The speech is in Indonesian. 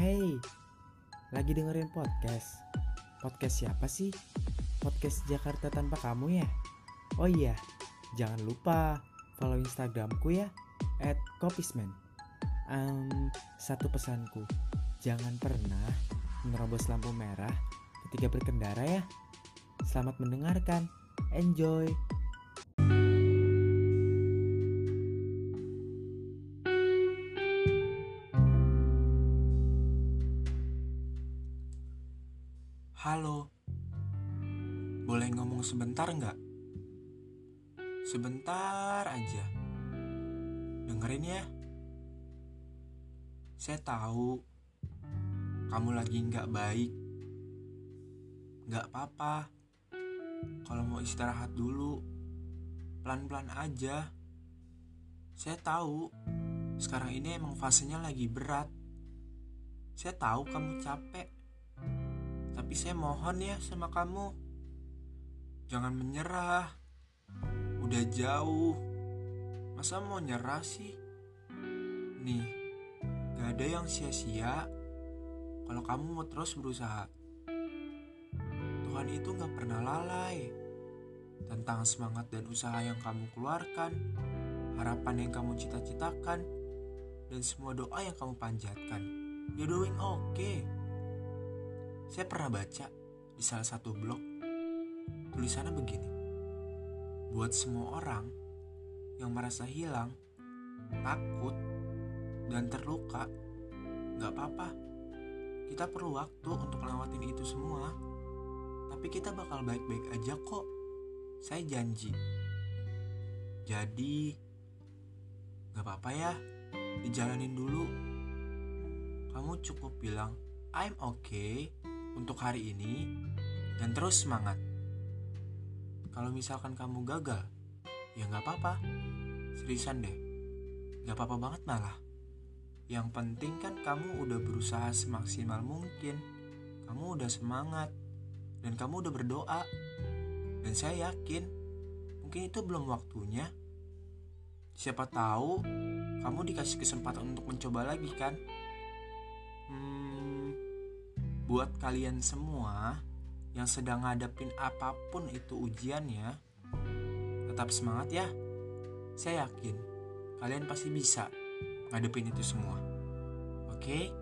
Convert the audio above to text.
Hey, lagi dengerin podcast? Podcast siapa sih? Podcast Jakarta tanpa kamu ya? Oh iya, jangan lupa follow Instagramku ya, at kopisman. Um, satu pesanku, jangan pernah menerobos lampu merah ketika berkendara ya. Selamat mendengarkan, enjoy! Halo, boleh ngomong sebentar nggak? Sebentar aja. Dengerin ya. Saya tahu kamu lagi nggak baik. Nggak apa-apa. Kalau mau istirahat dulu, pelan-pelan aja. Saya tahu sekarang ini emang fasenya lagi berat. Saya tahu kamu capek. Tapi saya mohon ya sama kamu. Jangan menyerah. Udah jauh. Masa mau nyerah sih? Nih Gak ada yang sia-sia. Kalau kamu mau terus berusaha Tuhan itu gak pernah lalai. Tentang semangat dan usaha yang kamu keluarkan Harapan yang kamu cita-citakan Dan semua doa yang kamu panjatkan. You're doing okay saya pernah baca di salah satu blog tulisannya begini. Buat semua orang yang merasa hilang, takut, dan terluka, nggak apa-apa. Kita perlu waktu untuk ngelewatin itu semua. Tapi kita bakal baik-baik aja kok. Saya janji. Jadi, nggak apa-apa ya, dijalanin dulu. Kamu cukup bilang, I'm okay untuk hari ini dan terus semangat. Kalau misalkan kamu gagal, ya nggak apa-apa. Seriusan deh, nggak apa-apa banget malah. Yang penting kan kamu udah berusaha semaksimal mungkin. Kamu udah semangat dan kamu udah berdoa. Dan saya yakin mungkin itu belum waktunya. Siapa tahu kamu dikasih kesempatan untuk mencoba lagi kan? Buat kalian semua yang sedang ngadepin apa pun itu ujiannya, tetap semangat ya. Saya yakin kalian pasti bisa ngadepin itu semua. Oke?